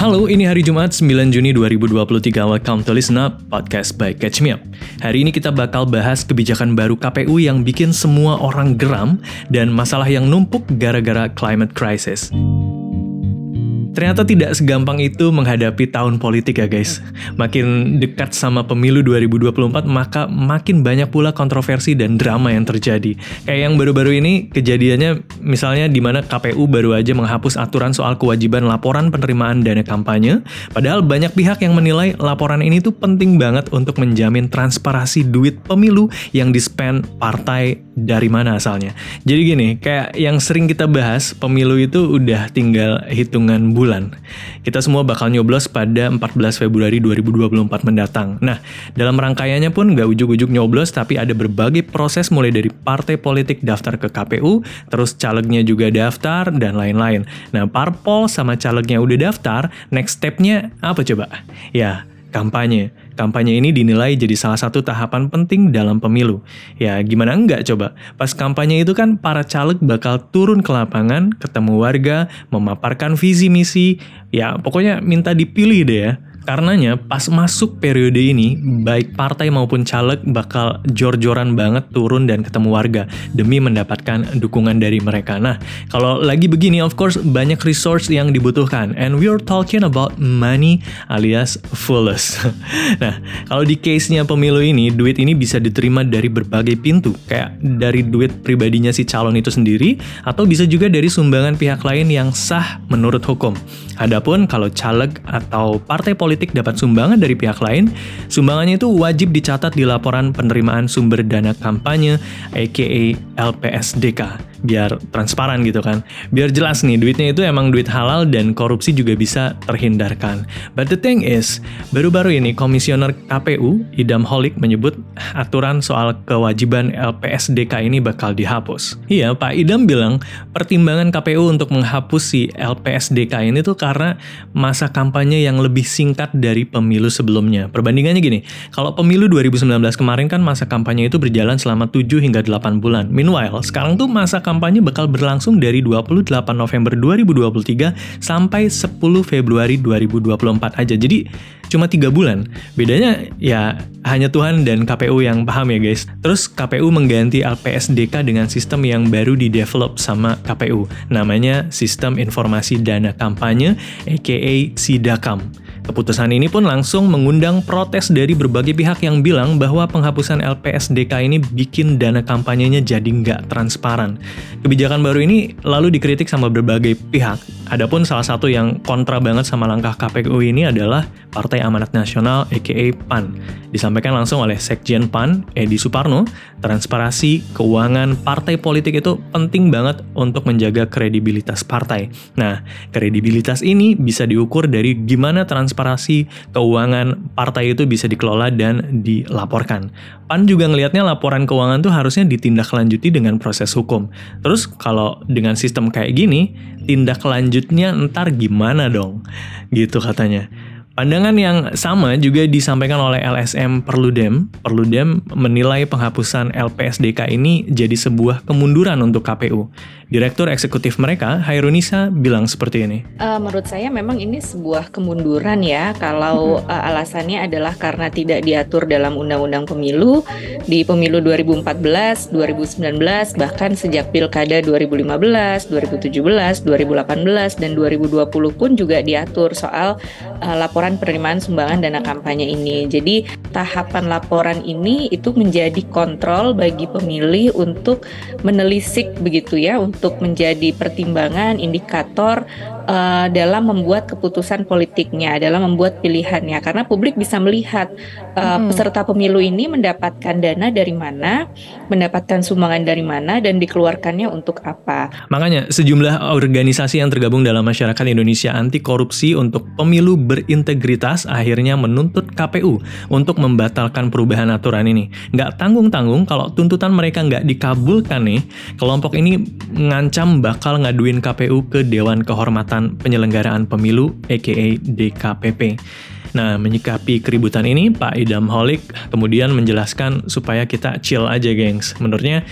Halo, ini hari Jumat 9 Juni 2023. Welcome to Listen Up, podcast by Catch Me Up. Hari ini kita bakal bahas kebijakan baru KPU yang bikin semua orang geram dan masalah yang numpuk gara-gara climate crisis. Ternyata tidak segampang itu menghadapi tahun politik ya guys. Makin dekat sama pemilu 2024 maka makin banyak pula kontroversi dan drama yang terjadi. Kayak yang baru-baru ini kejadiannya misalnya di mana KPU baru aja menghapus aturan soal kewajiban laporan penerimaan dana kampanye. Padahal banyak pihak yang menilai laporan ini tuh penting banget untuk menjamin transparansi duit pemilu yang di-spend partai dari mana asalnya. Jadi gini, kayak yang sering kita bahas, pemilu itu udah tinggal hitungan bulan. Kita semua bakal nyoblos pada 14 Februari 2024 mendatang. Nah, dalam rangkaiannya pun nggak ujuk-ujuk nyoblos, tapi ada berbagai proses mulai dari partai politik daftar ke KPU, terus calegnya juga daftar, dan lain-lain. Nah, parpol sama calegnya udah daftar, next stepnya apa coba? Ya, kampanye. Kampanye ini dinilai jadi salah satu tahapan penting dalam pemilu. Ya, gimana enggak coba? Pas kampanye itu kan para caleg bakal turun ke lapangan, ketemu warga, memaparkan visi misi, ya pokoknya minta dipilih deh ya. Karenanya pas masuk periode ini, baik partai maupun caleg bakal jor-joran banget turun dan ketemu warga demi mendapatkan dukungan dari mereka. Nah, kalau lagi begini of course banyak resource yang dibutuhkan and we are talking about money alias fulus. nah, kalau di case-nya pemilu ini, duit ini bisa diterima dari berbagai pintu, kayak dari duit pribadinya si calon itu sendiri atau bisa juga dari sumbangan pihak lain yang sah menurut hukum. Adapun kalau caleg atau partai politik politik dapat sumbangan dari pihak lain, sumbangannya itu wajib dicatat di laporan penerimaan sumber dana kampanye, aka LPSDK biar transparan gitu kan. Biar jelas nih duitnya itu emang duit halal dan korupsi juga bisa terhindarkan. But the thing is, baru-baru ini komisioner KPU Idam Holik menyebut aturan soal kewajiban LPSDK ini bakal dihapus. Iya, Pak Idam bilang pertimbangan KPU untuk menghapus si LPSDK ini tuh karena masa kampanye yang lebih singkat dari pemilu sebelumnya. Perbandingannya gini, kalau pemilu 2019 kemarin kan masa kampanye itu berjalan selama 7 hingga 8 bulan. Meanwhile, sekarang tuh masa bakal berlangsung dari 28 November 2023 sampai 10 Februari 2024 aja. Jadi cuma tiga bulan. Bedanya ya hanya Tuhan dan KPU yang paham ya guys. Terus KPU mengganti LPSDK dengan sistem yang baru di-develop sama KPU. Namanya Sistem Informasi Dana Kampanye, aka SIDAKAM. Keputusan ini pun langsung mengundang protes dari berbagai pihak yang bilang bahwa penghapusan LPSDK ini bikin dana kampanyenya jadi nggak transparan. Kebijakan baru ini lalu dikritik sama berbagai pihak. Adapun salah satu yang kontra banget sama langkah KPU ini adalah Partai Amanat Nasional aka PAN. Disampaikan langsung oleh Sekjen PAN, Edi Suparno, transparansi keuangan partai politik itu penting banget untuk menjaga kredibilitas partai. Nah, kredibilitas ini bisa diukur dari gimana transparansi keuangan partai itu bisa dikelola dan dilaporkan. PAN juga ngelihatnya laporan keuangan tuh harusnya ditindaklanjuti dengan proses hukum. Terus kalau dengan sistem kayak gini, tindak lanjutnya ntar gimana dong? Gitu katanya. Pandangan yang sama juga disampaikan oleh LSM Perludem. Perludem menilai penghapusan LPSDK ini jadi sebuah kemunduran untuk KPU. Direktur eksekutif mereka, Hairunisa, bilang seperti ini. Uh, menurut saya memang ini sebuah kemunduran ya, kalau uh, alasannya adalah karena tidak diatur dalam Undang-Undang Pemilu di Pemilu 2014, 2019, bahkan sejak Pilkada 2015, 2017, 2018, dan 2020 pun juga diatur soal uh, laporan penerimaan sumbangan dana kampanye ini. Jadi tahapan laporan ini itu menjadi kontrol bagi pemilih untuk menelisik begitu ya, untuk menjadi pertimbangan indikator uh, dalam membuat keputusan politiknya, dalam membuat pilihannya karena publik bisa melihat uh, hmm. peserta pemilu ini mendapatkan dana dari mana, mendapatkan sumbangan dari mana dan dikeluarkannya untuk apa. Makanya sejumlah organisasi yang tergabung dalam masyarakat Indonesia anti korupsi untuk pemilu berintegritas akhirnya menuntut KPU untuk membatalkan perubahan aturan ini. Nggak tanggung-tanggung kalau tuntutan mereka nggak dikabulkan nih, kelompok ini ngancam bakal ngaduin KPU ke Dewan Kehormatan Penyelenggaraan Pemilu aka DKPP. Nah, menyikapi keributan ini, Pak Idam Holik kemudian menjelaskan supaya kita chill aja, gengs. Menurutnya,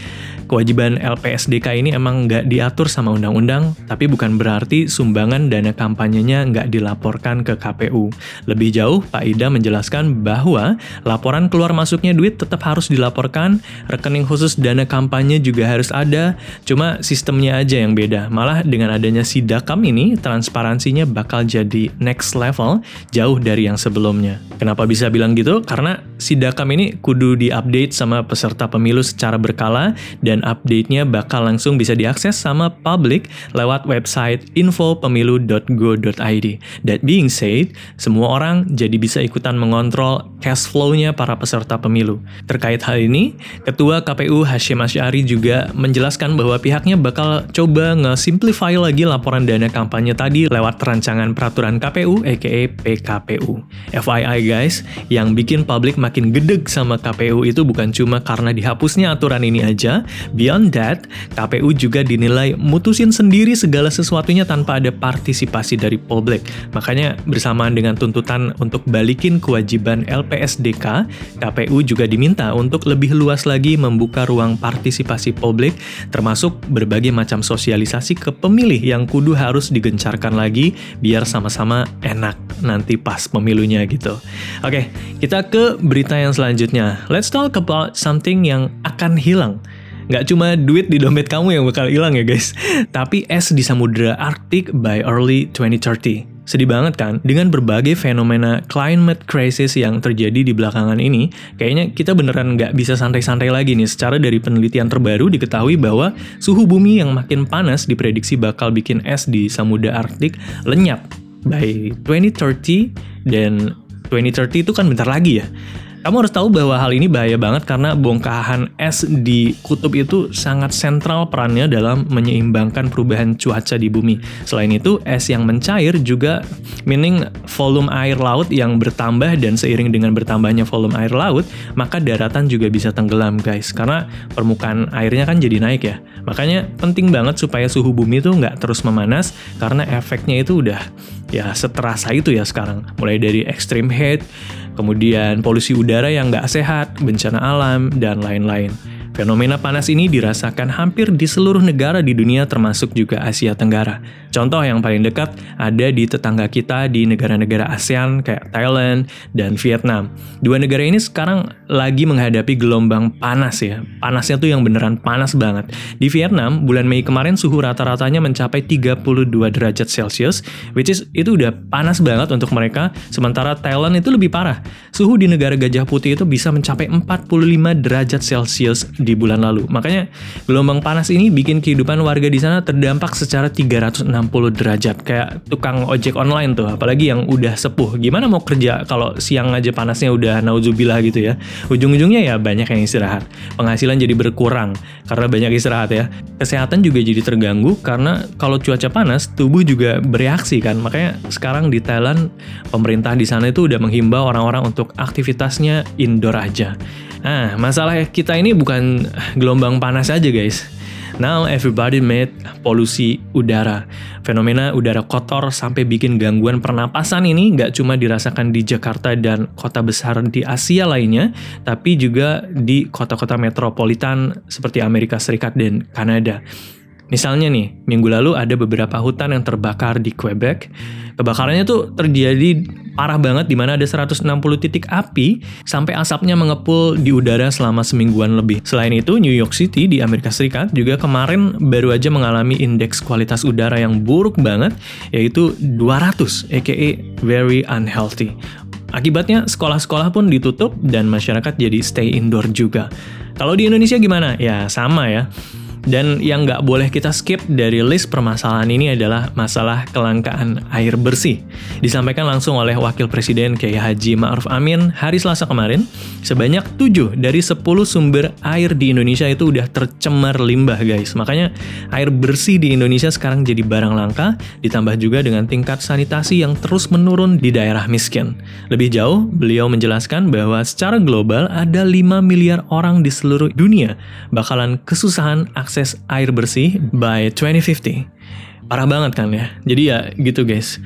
kewajiban LPSDK ini emang nggak diatur sama undang-undang, tapi bukan berarti sumbangan dana kampanyenya nggak dilaporkan ke KPU. Lebih jauh, Pak Ida menjelaskan bahwa laporan keluar masuknya duit tetap harus dilaporkan, rekening khusus dana kampanye juga harus ada, cuma sistemnya aja yang beda. Malah dengan adanya Sidakam ini, transparansinya bakal jadi next level, jauh dari yang sebelumnya. Kenapa bisa bilang gitu? Karena Sidakam ini kudu diupdate sama peserta pemilu secara berkala dan update-nya bakal langsung bisa diakses sama publik lewat website infopemilu.go.id. That being said, semua orang jadi bisa ikutan mengontrol cash flow-nya para peserta pemilu. Terkait hal ini, Ketua KPU Hashim Asyari juga menjelaskan bahwa pihaknya bakal coba nge-simplify lagi laporan dana kampanye tadi lewat rancangan peraturan KPU aka PKPU. FYI guys, yang bikin publik makin gedeg sama KPU itu bukan cuma karena dihapusnya aturan ini aja, Beyond that, KPU juga dinilai mutusin sendiri segala sesuatunya tanpa ada partisipasi dari publik. Makanya bersamaan dengan tuntutan untuk balikin kewajiban LPSDK, KPU juga diminta untuk lebih luas lagi membuka ruang partisipasi publik, termasuk berbagai macam sosialisasi ke pemilih yang kudu harus digencarkan lagi biar sama-sama enak nanti pas pemilunya gitu. Oke, kita ke berita yang selanjutnya. Let's talk about something yang akan hilang Nggak cuma duit di dompet kamu yang bakal hilang ya guys, tapi es di samudera Arktik by early 2030. Sedih banget kan? Dengan berbagai fenomena climate crisis yang terjadi di belakangan ini, kayaknya kita beneran nggak bisa santai-santai lagi nih. Secara dari penelitian terbaru diketahui bahwa suhu bumi yang makin panas diprediksi bakal bikin es di samudera Arktik lenyap by 2030 dan 2030 itu kan bentar lagi ya. Kamu harus tahu bahwa hal ini bahaya banget karena bongkahan es di kutub itu sangat sentral perannya dalam menyeimbangkan perubahan cuaca di bumi. Selain itu, es yang mencair juga meaning volume air laut yang bertambah dan seiring dengan bertambahnya volume air laut, maka daratan juga bisa tenggelam, guys. Karena permukaan airnya kan jadi naik ya. Makanya penting banget supaya suhu bumi itu nggak terus memanas karena efeknya itu udah ya seterasa itu ya sekarang. Mulai dari extreme heat, kemudian polusi udara yang nggak sehat, bencana alam, dan lain-lain. Fenomena panas ini dirasakan hampir di seluruh negara di dunia termasuk juga Asia Tenggara. Contoh yang paling dekat ada di tetangga kita di negara-negara ASEAN kayak Thailand dan Vietnam. Dua negara ini sekarang lagi menghadapi gelombang panas ya. Panasnya tuh yang beneran panas banget. Di Vietnam, bulan Mei kemarin suhu rata-ratanya mencapai 32 derajat Celcius, which is itu udah panas banget untuk mereka, sementara Thailand itu lebih parah. Suhu di negara Gajah Putih itu bisa mencapai 45 derajat Celcius di bulan lalu. Makanya gelombang panas ini bikin kehidupan warga di sana terdampak secara 360 derajat kayak tukang ojek online tuh, apalagi yang udah sepuh. Gimana mau kerja kalau siang aja panasnya udah nauzubillah gitu ya. Ujung-ujungnya ya banyak yang istirahat. Penghasilan jadi berkurang karena banyak istirahat ya. Kesehatan juga jadi terganggu karena kalau cuaca panas tubuh juga bereaksi kan. Makanya sekarang di Thailand pemerintah di sana itu udah menghimbau orang-orang untuk aktivitasnya indoor aja. Nah, masalah kita ini bukan gelombang panas aja guys. Now everybody made polusi udara. Fenomena udara kotor sampai bikin gangguan pernapasan ini nggak cuma dirasakan di Jakarta dan kota besar di Asia lainnya, tapi juga di kota-kota metropolitan seperti Amerika Serikat dan Kanada. Misalnya nih, minggu lalu ada beberapa hutan yang terbakar di Quebec. Kebakarannya tuh terjadi parah banget di mana ada 160 titik api sampai asapnya mengepul di udara selama semingguan lebih. Selain itu, New York City di Amerika Serikat juga kemarin baru aja mengalami indeks kualitas udara yang buruk banget yaitu 200 aka very unhealthy. Akibatnya sekolah-sekolah pun ditutup dan masyarakat jadi stay indoor juga. Kalau di Indonesia gimana? Ya sama ya. Dan yang nggak boleh kita skip dari list permasalahan ini adalah masalah kelangkaan air bersih. Disampaikan langsung oleh Wakil Presiden Kiai Haji Ma'ruf Amin hari Selasa kemarin, sebanyak 7 dari 10 sumber air di Indonesia itu udah tercemar limbah guys. Makanya air bersih di Indonesia sekarang jadi barang langka, ditambah juga dengan tingkat sanitasi yang terus menurun di daerah miskin. Lebih jauh, beliau menjelaskan bahwa secara global ada 5 miliar orang di seluruh dunia bakalan kesusahan akses air bersih by 2050. Parah banget kan ya. Jadi ya gitu guys.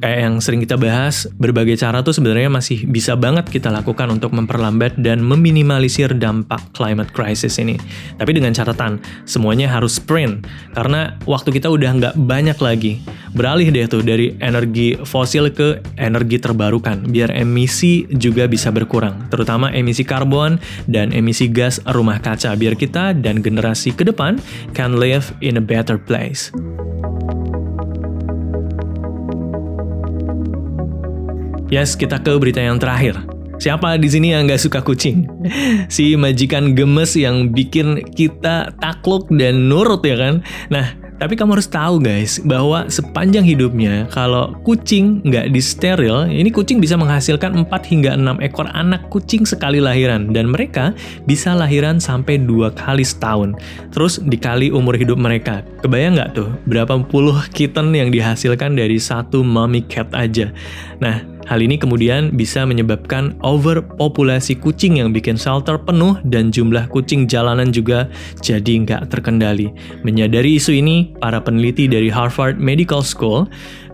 Kayak yang sering kita bahas, berbagai cara tuh sebenarnya masih bisa banget kita lakukan untuk memperlambat dan meminimalisir dampak climate crisis ini. Tapi dengan catatan, semuanya harus sprint, karena waktu kita udah nggak banyak lagi. Beralih deh tuh dari energi fosil ke energi terbarukan, biar emisi juga bisa berkurang, terutama emisi karbon dan emisi gas rumah kaca, biar kita dan generasi ke depan can live in a better place. Yes, kita ke berita yang terakhir. Siapa di sini yang nggak suka kucing? Si majikan gemes yang bikin kita takluk dan nurut ya kan? Nah, tapi kamu harus tahu guys, bahwa sepanjang hidupnya, kalau kucing nggak disteril, ini kucing bisa menghasilkan 4 hingga 6 ekor anak kucing sekali lahiran. Dan mereka bisa lahiran sampai dua kali setahun. Terus dikali umur hidup mereka. Kebayang nggak tuh, berapa puluh kitten yang dihasilkan dari satu mommy cat aja. Nah, Hal ini kemudian bisa menyebabkan overpopulasi kucing yang bikin shelter penuh dan jumlah kucing jalanan juga jadi nggak terkendali. Menyadari isu ini, para peneliti dari Harvard Medical School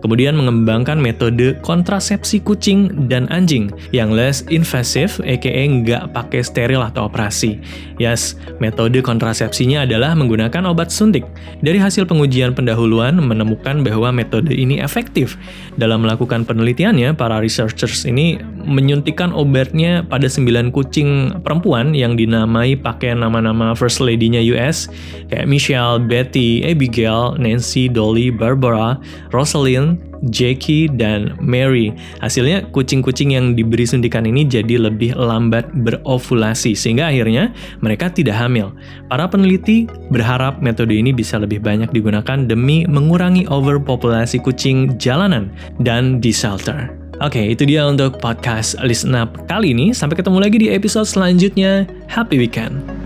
kemudian mengembangkan metode kontrasepsi kucing dan anjing yang less invasive, aka nggak pakai steril atau operasi. Yes, metode kontrasepsinya adalah menggunakan obat suntik. Dari hasil pengujian pendahuluan menemukan bahwa metode ini efektif. Dalam melakukan penelitiannya, para researchers ini menyuntikkan obatnya pada 9 kucing perempuan yang dinamai pakai nama-nama first lady-nya US kayak Michelle, Betty, Abigail, Nancy, Dolly, Barbara, Rosalind, Jackie, dan Mary. Hasilnya kucing-kucing yang diberi suntikan ini jadi lebih lambat berovulasi sehingga akhirnya mereka tidak hamil. Para peneliti berharap metode ini bisa lebih banyak digunakan demi mengurangi overpopulasi kucing jalanan dan di shelter. Oke, okay, itu dia untuk podcast Listen Up kali ini. Sampai ketemu lagi di episode selanjutnya. Happy weekend!